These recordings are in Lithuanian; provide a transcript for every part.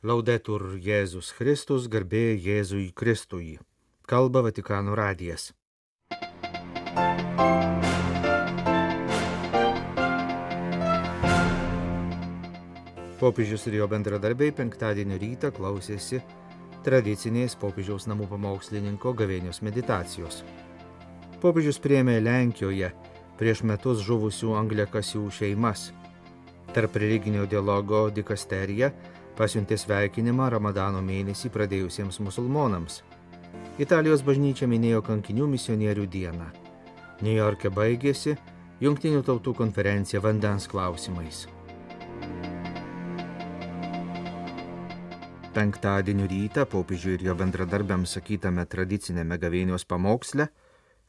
Laudetur Jėzus Kristus, garbė Jėzui Kristui. Kalba Vatikano radijas. Popiežius ir jo bendradarbiai penktadienio rytą klausėsi tradicinės popiežiaus namų pamokslininko gavėnios meditacijos. Popiežius priemė Lenkijoje prieš metus žuvusių angliakasių šeimas. Tarp religinio dialogo dikasterija pasiuntė sveikinimą Ramadano mėnesį pradėjusiems musulmonams. Italijos bažnyčia minėjo kankinių misionierių dieną. New York'e baigėsi Junktinių tautų konferencija vandens klausimais. Penktadienio rytą popiežiui ir jo bendradarbiams sakytame tradicinėme gavėnios pamoksle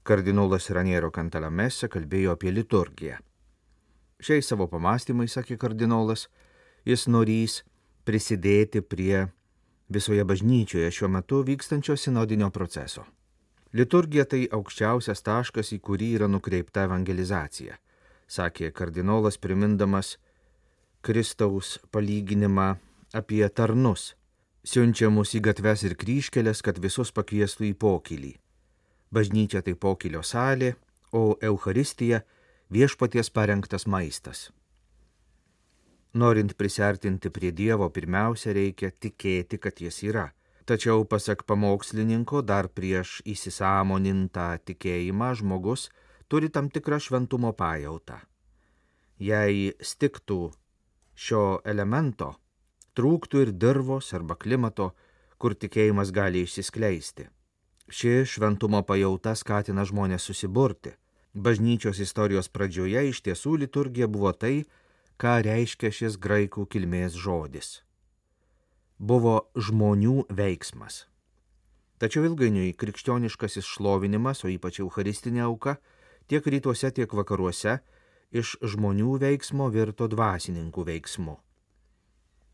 kardinolas Raniero Kantalamese kalbėjo apie liturgiją. Šiais savo pamastymais, sakė kardinolas, jis norys prisidėti prie visoje bažnyčioje šiuo metu vykstančio sinodinio proceso. Liturgija tai aukščiausias taškas, į kurį yra nukreipta evangelizacija, sakė kardinolas primindamas Kristaus palyginimą apie tarnus, siunčiamus į gatves ir kryškelės, kad visus pakviestų į pokylį. Bažnyčia tai pokylio salė, o Euharistija viešpaties parengtas maistas. Norint prisertinti prie Dievo, pirmiausia reikia tikėti, kad jis yra. Tačiau, pasak pamokslininko, dar prieš įsisamonintą tikėjimą žmogus turi tam tikrą šventumo pajautą. Jei stiktų šio elemento, trūktų ir dirvos arba klimato, kur tikėjimas gali išsiskleisti. Ši šventumo pajauta skatina žmonės susiburti. Bažnyčios istorijos pradžioje iš tiesų liturgija buvo tai, ką reiškia šis graikų kilmės žodis. Buvo žmonių veiksmas. Tačiau ilgainiui krikščioniškasis šlovinimas, o ypač eucharistinė auka, tiek rytuose, tiek vakaruose iš žmonių veiksmo virto dvasininkų veiksmu.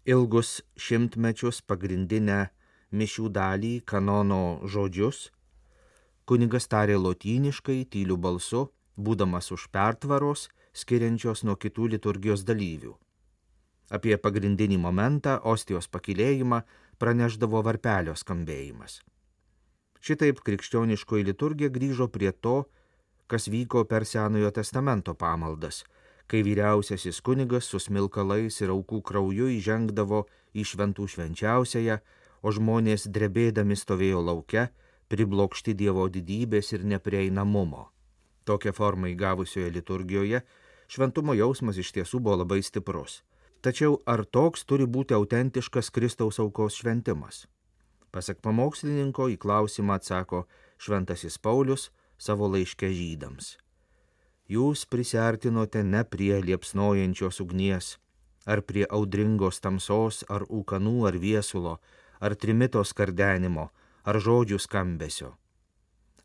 Ilgus šimtmečius pagrindinę mišių dalį kanono žodžius kunigas tarė lotyniškai, tyliu balsu, būdamas už pertvaros skiriančios nuo kitų liturgijos dalyvių. Apie pagrindinį momentą, ostijos pakilėjimą, praneždavo varpelio skambėjimas. Šitaip krikščioniškoji liturgija grįžo prie to, kas vyko per Senojo testamento pamaldas, kai vyriausiasis kunigas su smilkalais ir aukų krauju įžengdavo į šventų švenčiausiąją, o žmonės drebėdami stovėjo laukia, priblokšti Dievo didybės ir neprieinamumo. Tokią formą įgavusioje liturgijoje šventumo jausmas iš tiesų buvo labai stiprus. Tačiau ar toks turi būti autentiškas Kristaus aukos šventimas? Pasak pamokslininko į klausimą atsako šventasis Paulius savo laiške žydams. Jūs prisartinote ne prie liepsnojančios ugnies, ar prie audringos tamsos, ar ūkanų, ar viesulo, ar trimito skardenimo, ar žodžių skambesio.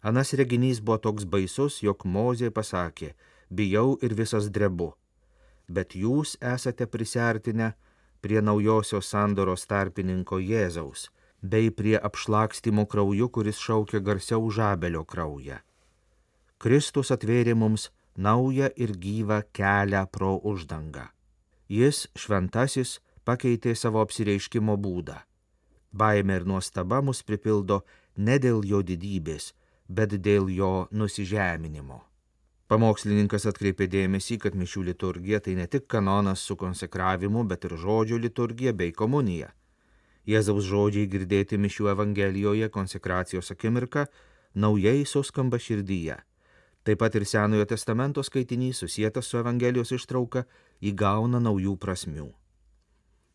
Anas reginys buvo toks baisus, jog Mozė pasakė, bijau ir visas drebu. Bet jūs esate prisertinę prie naujosios sandoros tarpininko Jėzaus, bei prie apšlakstimo krauju, kuris šaukia garsiau žabelio kraują. Kristus atvėrė mums naują ir gyvą kelią pro uždangą. Jis, šventasis, pakeitė savo apsireiškimo būdą. Baime ir nuostaba mus pripildo ne dėl jo didybės, bet dėl jo nusižeminimo. Pamokslininkas atkreipė dėmesį, kad mišių liturgija tai ne tik kanonas su konsekravimu, bet ir žodžio liturgija bei komunija. Jėzaus žodžiai girdėti mišių evangelijoje konsekracijos akimirka naujai suskamba širdyje. Taip pat ir Senojo testamento skaitinys susijęs su Evangelijos ištrauka įgauna naujų prasmių.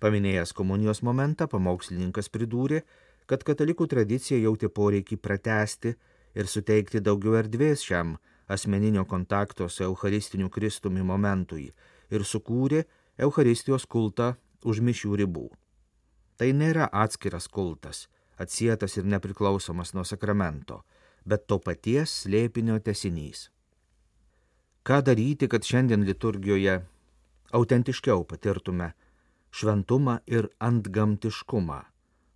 Paminėjęs komunijos momentą, pamokslininkas pridūrė, kad katalikų tradicija jautė poreikį pratesti ir suteikti daugiau erdvės šiam asmeninio kontakto su Eucharistiniu Kristumi momentui ir sukūrė Eucharistijos kultą už mišių ribų. Tai nėra atskiras kultas, atsietas ir nepriklausomas nuo sakramento, bet to paties slėpinio tesinys. Ką daryti, kad šiandien liturgijoje autentiškiau patirtume šventumą ir antgamtiškumą?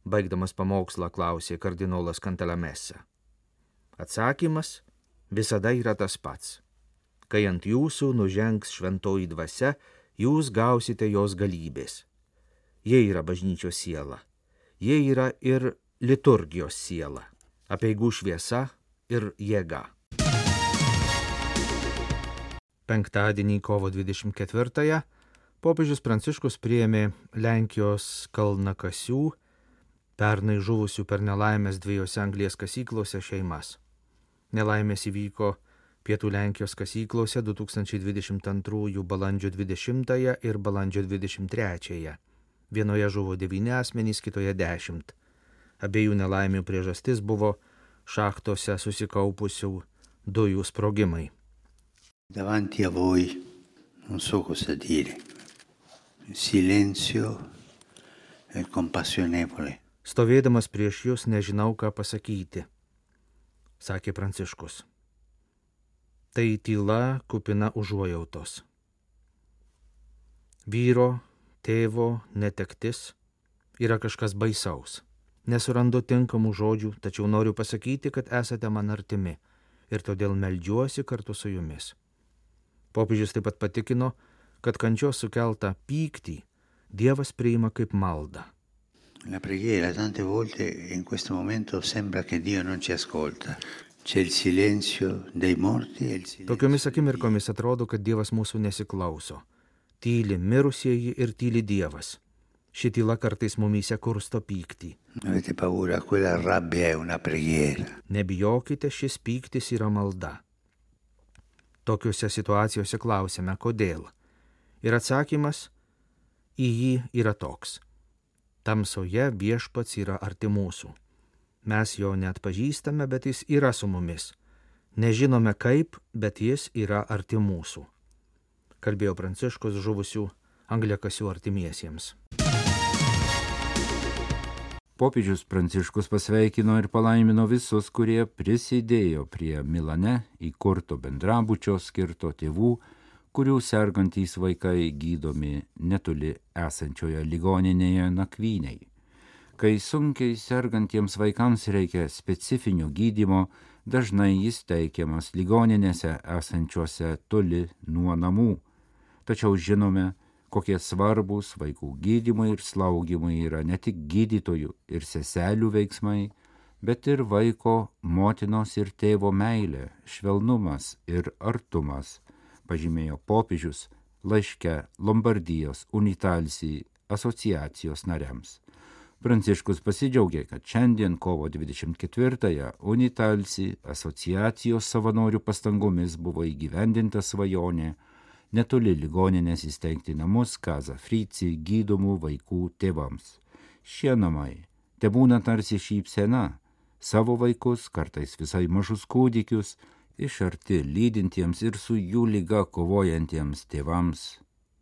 Baigdamas pamokslą klausė kardinolas Kantalamese. Atsakymas visada yra tas pats. Kai ant jūsų nužengs šventoji dvasia, jūs gausite jos galybės. Jie yra bažnyčios siela, Jie yra ir liturgijos siela, apieigų šviesa ir jėga. Penktadienį kovo 24-ąją popiežius Pranciškus priėmė Lenkijos kalnakasių, pernai žuvusių per nelaimės dviejose anglės kasyklose šeimas. Nelaimės įvyko Pietų Lenkijos kasyklose 2022 balandžio 20 ir balandžio 23. Vienoje žuvo 9 asmenys, kitoje 10. Abiejų nelaimių priežastis buvo šachtose susikaupusių dujų sprogimai. Davanti a voi non so cosa dire. Silenzio e compassionevole. Stovėdamas prieš jūs nežinau, ką pasakyti, sakė Pranciškus. Tai tyla kupina užuojautos. Vyro, tėvo netektis yra kažkas baisaus. Nesurandu tinkamų žodžių, tačiau noriu pasakyti, kad esate man artimi ir todėl melžiuosi kartu su jumis. Popiežius taip pat patikino, kad kančios sukeltą pyktį Dievas priima kaip maldą. La preghiera tante volte in questo momento sembra che Dio non ci ascolta. C'è il silenzio dei morti e il silenzio. Tokiomis akimirkomis atrodo, kad Dievas mūsų nesiklauso. Tyli mirusieji ir tyli Dievas. Ši tyla kartais mumyse kursto pyktį. Paura, quella rabbia è una preghiera. Nebijokite, šis pyktis yra malda. Tokiuose situacijose klausime, kodėl. Ir atsakymas į jį yra toks. Tamsoje viešpats yra arti mūsų. Mes jo net pažįstame, bet jis yra su mumis. Nežinome kaip, bet jis yra arti mūsų. Kalbėjo Pranciškus žuvusių angliakasių artimiesiems. Popiežius Pranciškus pasveikino ir palaimino visus, kurie prisidėjo prie Milane įkurto bendrabučio skirto tėvų, kurių sergantys vaikai gydomi netoli esančioje ligoninėje nakvyniai. Kai sunkiai sergantiems vaikams reikia specifinio gydimo, dažnai jis teikiamas ligoninėse esančiose toli nuo namų. Tačiau žinome, kokie svarbus vaikų gydymai ir slaugimai yra ne tik gydytojų ir seselių veiksmai, bet ir vaiko, motinos ir tėvo meilė, švelnumas ir artumas, pažymėjo popiežius laiške Lombardijos Unitalsi asociacijos nariams. Pranciškus pasidžiaugė, kad šiandien kovo 24-ąją Unitalsi asociacijos savanorių pastangomis buvo įgyvendinta svajonė netoli ligoninės įsteigti namus Kaza Frici gydomų vaikų tėvams. Šie namai te būna tarsi šypsena, savo vaikus, kartais visai mažus kūdikius, iš arti lydintiems ir su jų lyga kovojantiems tėvams.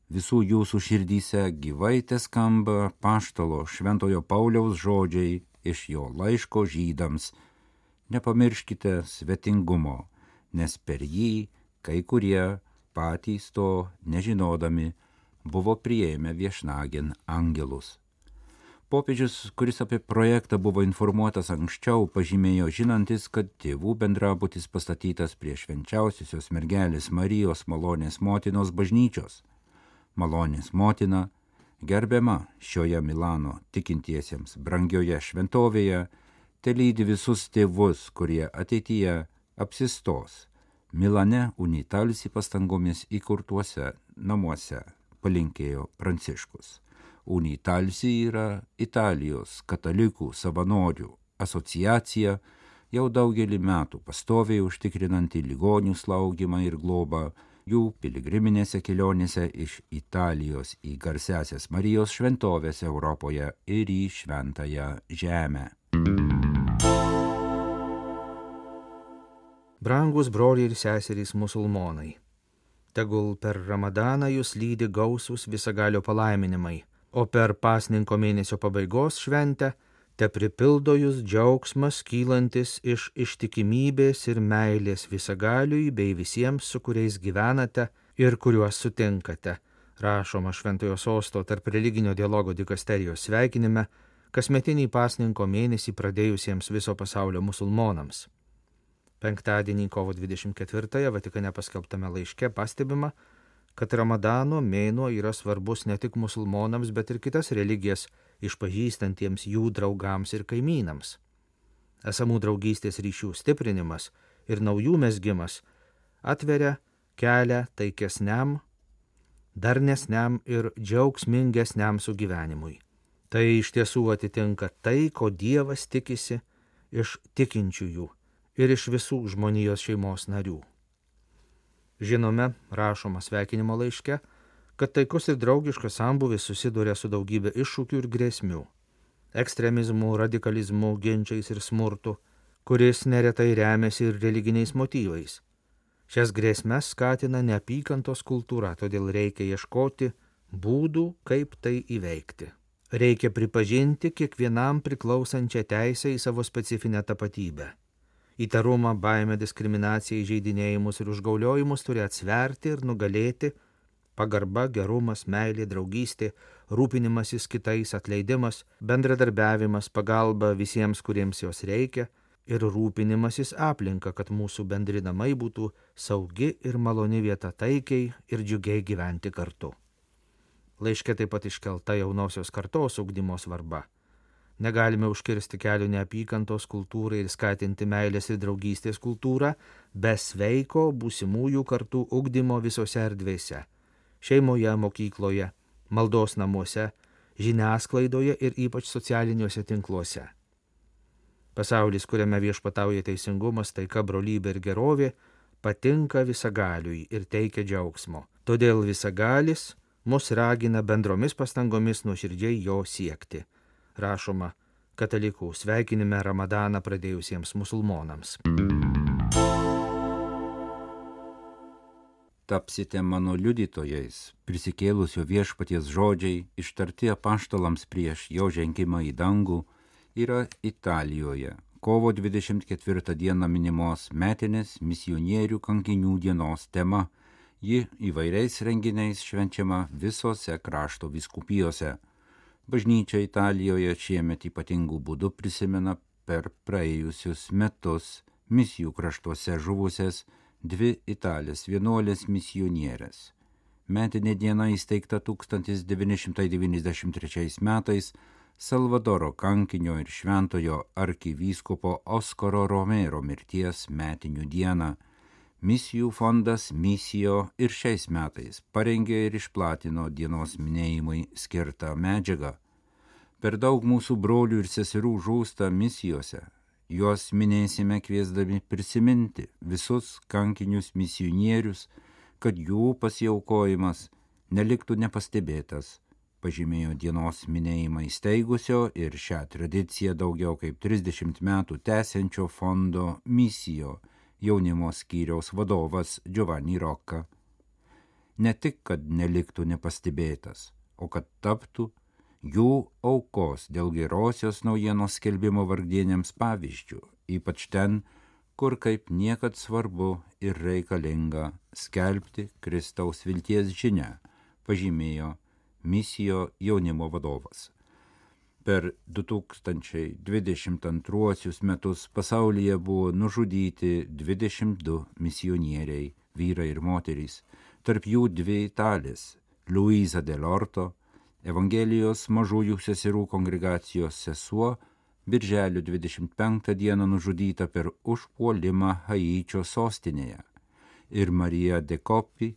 Visų jūsų širdyse gyvai te skamba paštalo Šventojo Pauliaus žodžiai iš jo laiško žydams. Nepamirškite svetingumo, nes per jį kai kurie patys to nežinodami buvo prieėmę viešnagin angelus. Popiežius, kuris apie projektą buvo informuotas anksčiau, pažymėjo žinantis, kad tėvų bendrabutis pastatytas prie švenčiausiosios mergelės Marijos malonės motinos bažnyčios. Malonės motina, gerbiama šioje Milano tikintiesiems brangioje šventovėje, te lydi visus tėvus, kurie ateityje apsistos Milane unitalsi pastangomis įkurtuose namuose, palinkėjo Pranciškus. Unitalsi yra Italijos katalikų savanorių asociacija, jau daugelį metų pastoviai užtikrinanti ligonių slaugimą ir globą jų piligriminėse kelionėse iš Italijos į garsesias Marijos šventovės Europoje ir į šventąją žemę. Brangus broliai ir seserys musulmonai, tegul per Ramadaną jūs lydi gausus visagalio palaiminimai, o per pasninko mėnesio pabaigos šventę te pripildo jūs džiaugsmas kylantis iš ištikimybės ir meilės visagaliui bei visiems, su kuriais gyvenate ir kuriuos sutinkate, rašoma Šventojo sosto tarp religinio dialogo dikasterijos sveikinime, kasmetinį pasninko mėnesį pradėjusiems viso pasaulio musulmonams. Penktadienį kovo 24-ąją Vatikane paskelbtame laiške pastebima, kad Ramadano mėnuo yra svarbus ne tik musulmonams, bet ir kitas religijas išpažįstantiems jų draugams ir kaimynams. Esamų draugystės ryšių stiprinimas ir naujų mesgimas atveria kelią taikesniam, darnesniam ir džiaugsmingesniam sugyvenimui. Tai iš tiesų atitinka tai, ko Dievas tikisi iš tikinčiųjų ir iš visų žmonijos šeimos narių. Žinome, rašoma sveikinimo laiške, kad taikus ir draugiškas sambuvis susiduria su daugybė iššūkių ir grėsmių - ekstremizmu, radikalizmu, ginčiais ir smurtu, kuris neretai remiasi ir religiniais motyvais. Šias grėsmes skatina neapykantos kultūra, todėl reikia ieškoti būdų, kaip tai įveikti. Reikia pripažinti kiekvienam priklausančią teisę į savo specifinę tapatybę. Įtarumą, baimę, diskriminaciją, įžeidinėjimus ir užgauliojimus turi atsverti ir nugalėti pagarba, gerumas, meilė, draugystė, rūpinimasis kitais, atleidimas, bendradarbiavimas, pagalba visiems, kuriems jos reikia ir rūpinimasis aplinka, kad mūsų bendri namai būtų saugi ir maloni vieta taikiai ir džiugiai gyventi kartu. Laiškė taip pat iškelta jaunosios kartos ugdymo svarba. Negalime užkirsti kelio neapykantos kultūrai ir skatinti meilės ir draugystės kultūrą be sveiko būsimųjų kartų ugdymo visose erdvėse šeimoje, mokykloje, maldos namuose, žiniasklaidoje ir ypač socialiniuose tinkluose. Pasaulis, kuriame viešpatauja teisingumas, taika, brolybė ir gerovė, patinka visagaliui ir teikia džiaugsmo. Todėl visagalis mus ragina bendromis pastangomis nuoširdžiai jo siekti. Rašoma katalikų sveikinime Ramadaną pradėjusiems musulmonams. tapsite mano liudytojais, prisikėlusio viešpaties žodžiai, ištarti apaštalams prieš jo žengimą į dangų, yra Italijoje. Kovo 24 dieną minimos metinės misionierių kankinių dienos tema. Ji įvairiais renginiais švenčiama visose krašto viskupijose. Bažnyčia Italijoje šiemet ypatingų būdų prisimena per praėjusius metus misijų kraštuose žuvusias dvi italės vienuolės misionierės. Metinė diena įsteigta 1993 metais Salvadoro kankinio ir šventojo arkivyskupo Oskaro Romero mirties metinių dieną. Misijų fondas Misijo ir šiais metais parengė ir išplatino dienos minėjimui skirtą medžiagą. Per daug mūsų brolių ir seserų žūsta misijose, Juos minėsime kviesdami prisiminti visus kankinius misionierius, kad jų pasiaukojimas neliktų nepastebėtas, pažymėjo dienos minėjimą įsteigusio ir šią tradiciją daugiau kaip 30 metų tęsiančio fondo misijo jaunimo skyriaus vadovas Giovanni Rocca. Ne tik, kad neliktų nepastebėtas, o kad taptų jų aukos dėl gerosios naujienos skelbimo vargdienėms pavyzdžių, ypač ten, kur kaip niekad svarbu ir reikalinga skelbti Kristaus vilties žinę, pažymėjo misijo jaunimo vadovas. Per 2022 metus pasaulyje buvo nužudyti 22 misionieriai, vyrai ir moterys, tarp jų dvi italės - Luisa Delorto Evangelijos mažųjų seserų kongregacijos sesuo Birželio 25 dieną nužudyta per užpuolimą Haičio sostinėje ir Marija Dekopi,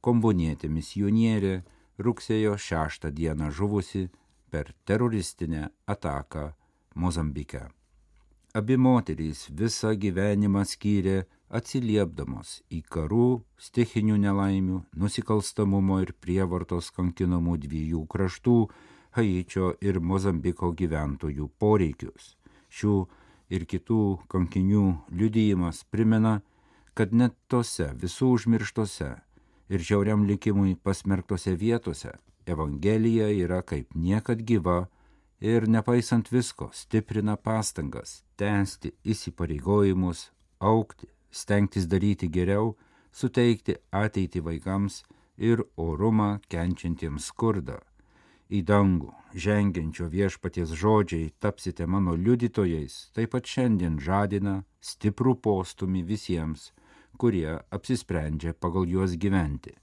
kombonietė misionierė, rugsėjo 6 dieną žuvusi per teroristinę ataką Mozambike. Abi moterys visą gyvenimą skyrė atsiliepdamos į karų, stichinių nelaimių, nusikalstamumo ir prievartos kankinamų dviejų kraštų Haičio ir Mozambiko gyventojų poreikius. Šių ir kitų kankinių liudijimas primena, kad net tose visų užmirštose ir žiauriam likimui pasmerktose vietose Evangelija yra kaip niekad gyva ir nepaisant visko stiprina pastangas tęsti įsipareigojimus, aukti, stengtis daryti geriau, suteikti ateitį vaikams ir orumą kenčiantiems skurdą. Į dangų žengiančio viešpaties žodžiai tapsite mano liudytojais, taip pat šiandien žadina stiprų postumį visiems, kurie apsisprendžia pagal juos gyventi.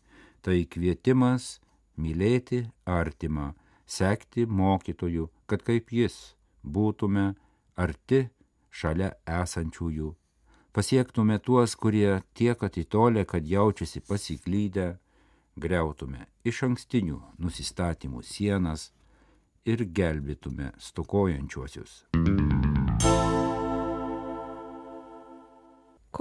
Tai kvietimas mylėti artimą, sekti mokytoju, kad kaip jis būtume arti šalia esančiųjų, pasiektume tuos, kurie tiek atitolę, kad jaučiasi pasiklydę, greutume iš ankstinių nusistatymų sienas ir gelbėtume stokojančiuosius.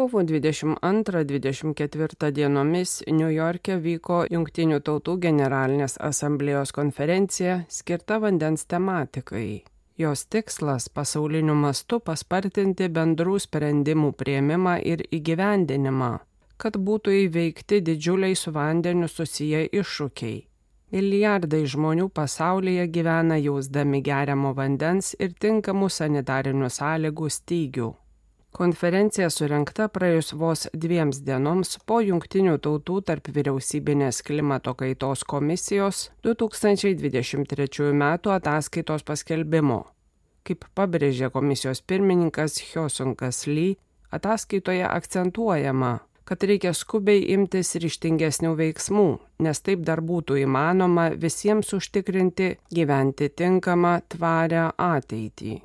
Kovo 22-24 dienomis New York'e vyko Junktinių tautų generalinės asamblėjos konferencija skirta vandens tematikai. Jos tikslas pasauliniu mastu paspartinti bendrų sprendimų prieimimą ir įgyvendinimą, kad būtų įveikti didžiuliai su vandeniu susiję iššūkiai. Milijardai žmonių pasaulyje gyvena jausdami geriamo vandens ir tinkamų sanitarinių sąlygų stygių. Konferencija surinkta praėjus vos dviems dienoms po Junktinių tautų tarp vyriausybinės klimato kaitos komisijos 2023 m. ataskaitos paskelbimo. Kaip pabrėžė komisijos pirmininkas Hyosunkas Lee, ataskaitoje akcentuojama, kad reikia skubiai imtis ryštingesnių veiksmų, nes taip dar būtų įmanoma visiems užtikrinti gyventi tinkamą, tvarią ateitį.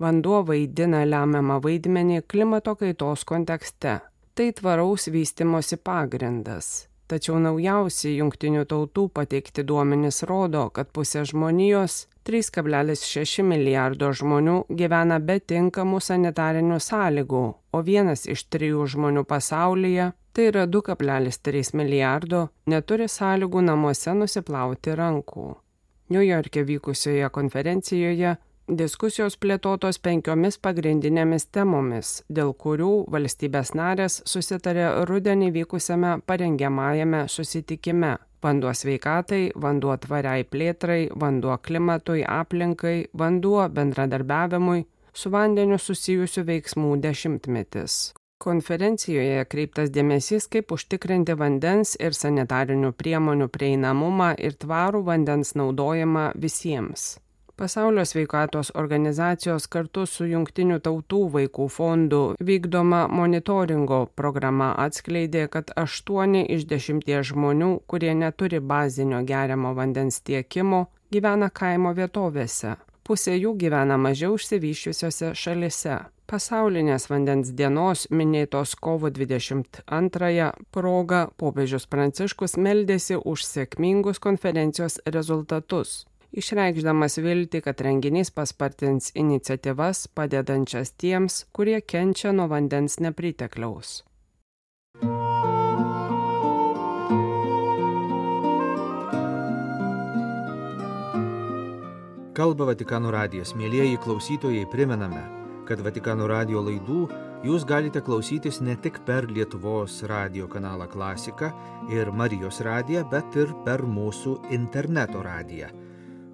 Vanduo vaidina lemiamą vaidmenį klimato kaitos kontekste. Tai tvaraus vystimosi pagrindas. Tačiau naujausi jungtinių tautų pateikti duomenys rodo, kad pusė žmonijos 3,6 milijardo žmonių gyvena be tinkamų sanitarinių sąlygų, o vienas iš trijų žmonių pasaulyje, tai yra 2,3 milijardo, neturi sąlygų namuose nusiplauti rankų. New York'e vykusioje konferencijoje Diskusijos plėtotos penkiomis pagrindinėmis temomis, dėl kurių valstybės narės susitarė rudenį vykusiame parengiamajame susitikime - vanduo sveikatai, vanduo tvariai plėtrai, vanduo klimatui, aplinkai, vanduo bendradarbiavimui, su vandeniu susijusių veiksmų dešimtmetis. Konferencijoje kreiptas dėmesys, kaip užtikrinti vandens ir sanitarinių priemonių prieinamumą ir tvarų vandens naudojimą visiems. Pasaulio sveikatos organizacijos kartu su Junktinių tautų vaikų fondu vykdoma monitoringo programa atskleidė, kad 8 iš 10 žmonių, kurie neturi bazinio geriamo vandens tiekimo, gyvena kaimo vietovėse. Pusė jų gyvena mažiau išsivyščiusiose šalise. Pasaulinės vandens dienos minėtos kovo 22 proga popiežius Pranciškus meldėsi už sėkmingus konferencijos rezultatus išreikšdamas viltį, kad renginys paspartins iniciatyvas padedančias tiems, kurie kenčia nuo vandens nepritekliaus. Kalba Vatikano radijas. Mėlyjeji klausytojai, primename, kad Vatikano radio laidų jūs galite klausytis ne tik per Lietuvos radio kanalą Klasika ir Marijos radiją, bet ir per mūsų interneto radiją